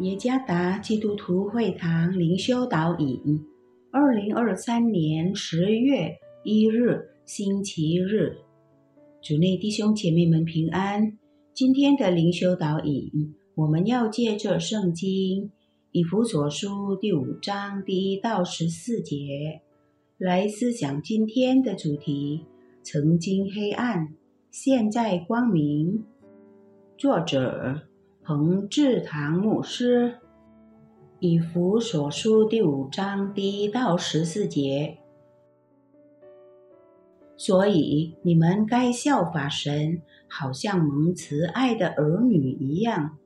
耶加达基督徒会堂灵修导引，二零二三年十月一日星期日，主内弟兄姐妹们平安。今天的灵修导引，我们要借着圣经以弗所书第五章第一到十四节来思想今天的主题：曾经黑暗，现在光明。作者。彭志堂牧师以弗所书第五章第一到十四节，所以你们该效法神，好像蒙慈爱的儿女一样，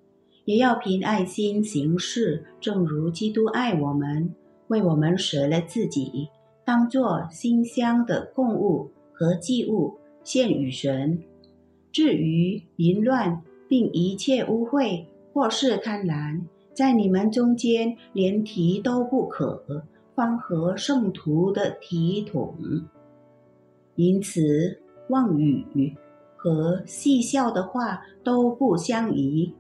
也要凭爱心行事，正如基督爱我们，为我们舍了自己，当作馨香的供物和祭物献与神。至于淫乱，并一切污秽或是贪婪，在你们中间连提都不可，方合圣徒的体统。因此，妄语和戏笑的话都不相宜，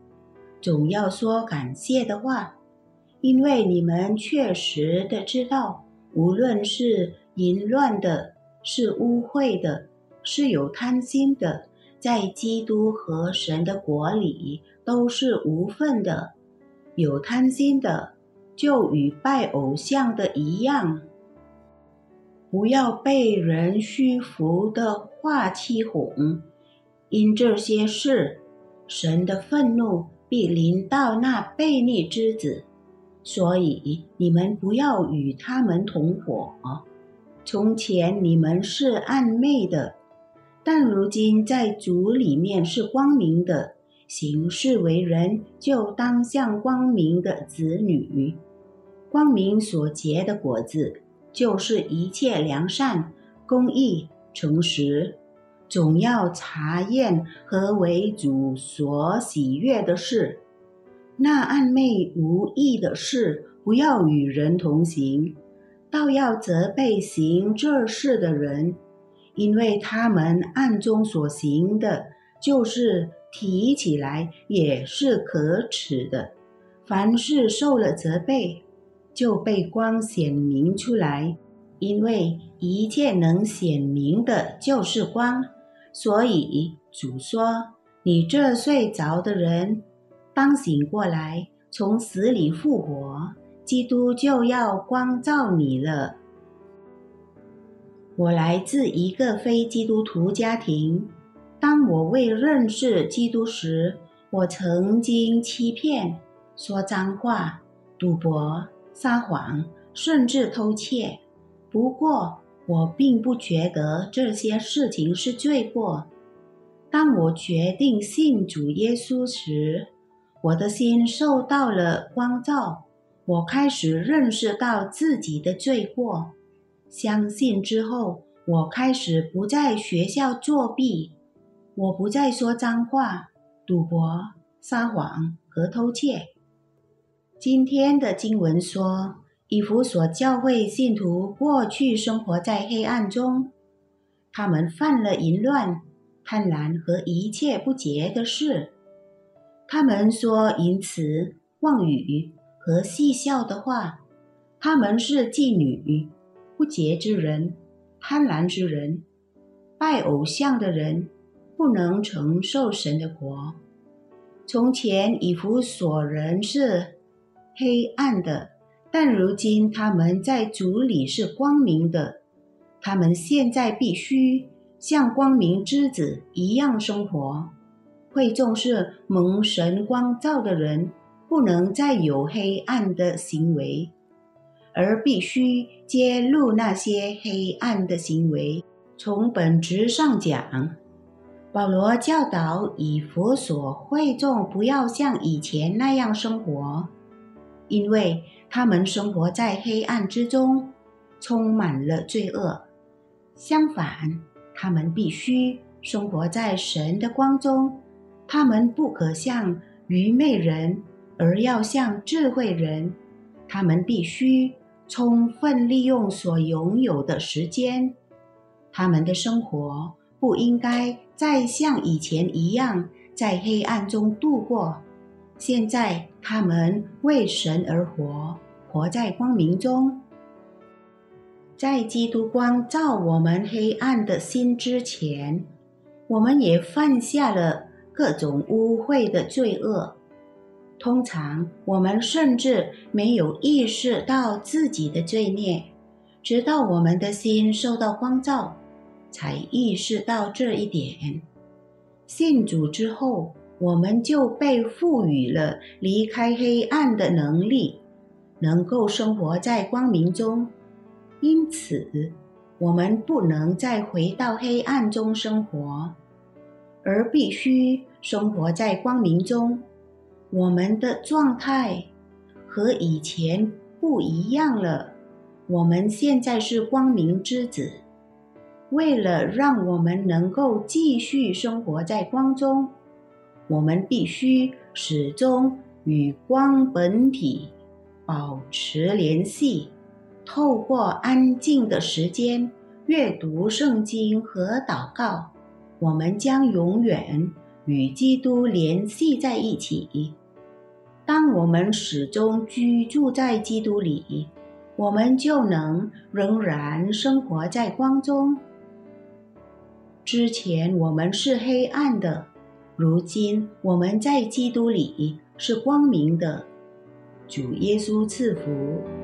总要说感谢的话，因为你们确实的知道，无论是淫乱的，是污秽的，是有贪心的。在基督和神的国里都是无份的，有贪心的就与拜偶像的一样。不要被人虚浮的话欺哄，因这些事，神的愤怒必临到那悖逆之子。所以你们不要与他们同伙。从前你们是暗昧的。但如今在主里面是光明的，行事为人就当像光明的子女。光明所结的果子，就是一切良善、公义、诚实。总要查验何为主所喜悦的事。那暧昧无益的事，不要与人同行，倒要责备行这事的人。因为他们暗中所行的，就是提起来也是可耻的。凡是受了责备，就被光显明出来。因为一切能显明的，就是光。所以主说：“你这睡着的人，当醒过来，从死里复活，基督就要光照你了。”我来自一个非基督徒家庭。当我未认识基督时，我曾经欺骗、说脏话、赌博、撒谎，甚至偷窃。不过，我并不觉得这些事情是罪过。当我决定信主耶稣时，我的心受到了光照，我开始认识到自己的罪过。相信之后，我开始不在学校作弊，我不再说脏话、赌博、撒谎和偷窃。今天的经文说，以弗所教会信徒过去生活在黑暗中，他们犯了淫乱、贪婪和一切不洁的事。他们说淫词、妄语和戏笑的话。他们是妓女。不洁之人，贪婪之人，拜偶像的人，不能承受神的国。从前以弗所人是黑暗的，但如今他们在主里是光明的。他们现在必须像光明之子一样生活。会重视蒙神光照的人，不能再有黑暗的行为。而必须揭露那些黑暗的行为。从本质上讲，保罗教导以佛所会众不要像以前那样生活，因为他们生活在黑暗之中，充满了罪恶。相反，他们必须生活在神的光中。他们不可像愚昧人，而要像智慧人。他们必须。充分利用所拥有的时间，他们的生活不应该再像以前一样在黑暗中度过。现在他们为神而活，活在光明中。在基督光照我们黑暗的心之前，我们也犯下了各种污秽的罪恶。通常，我们甚至没有意识到自己的罪孽，直到我们的心受到光照，才意识到这一点。信主之后，我们就被赋予了离开黑暗的能力，能够生活在光明中。因此，我们不能再回到黑暗中生活，而必须生活在光明中。我们的状态和以前不一样了。我们现在是光明之子。为了让我们能够继续生活在光中，我们必须始终与光本体保持联系。透过安静的时间阅读圣经和祷告，我们将永远与基督联系在一起。当我们始终居住在基督里，我们就能仍然生活在光中。之前我们是黑暗的，如今我们在基督里是光明的。主耶稣赐福。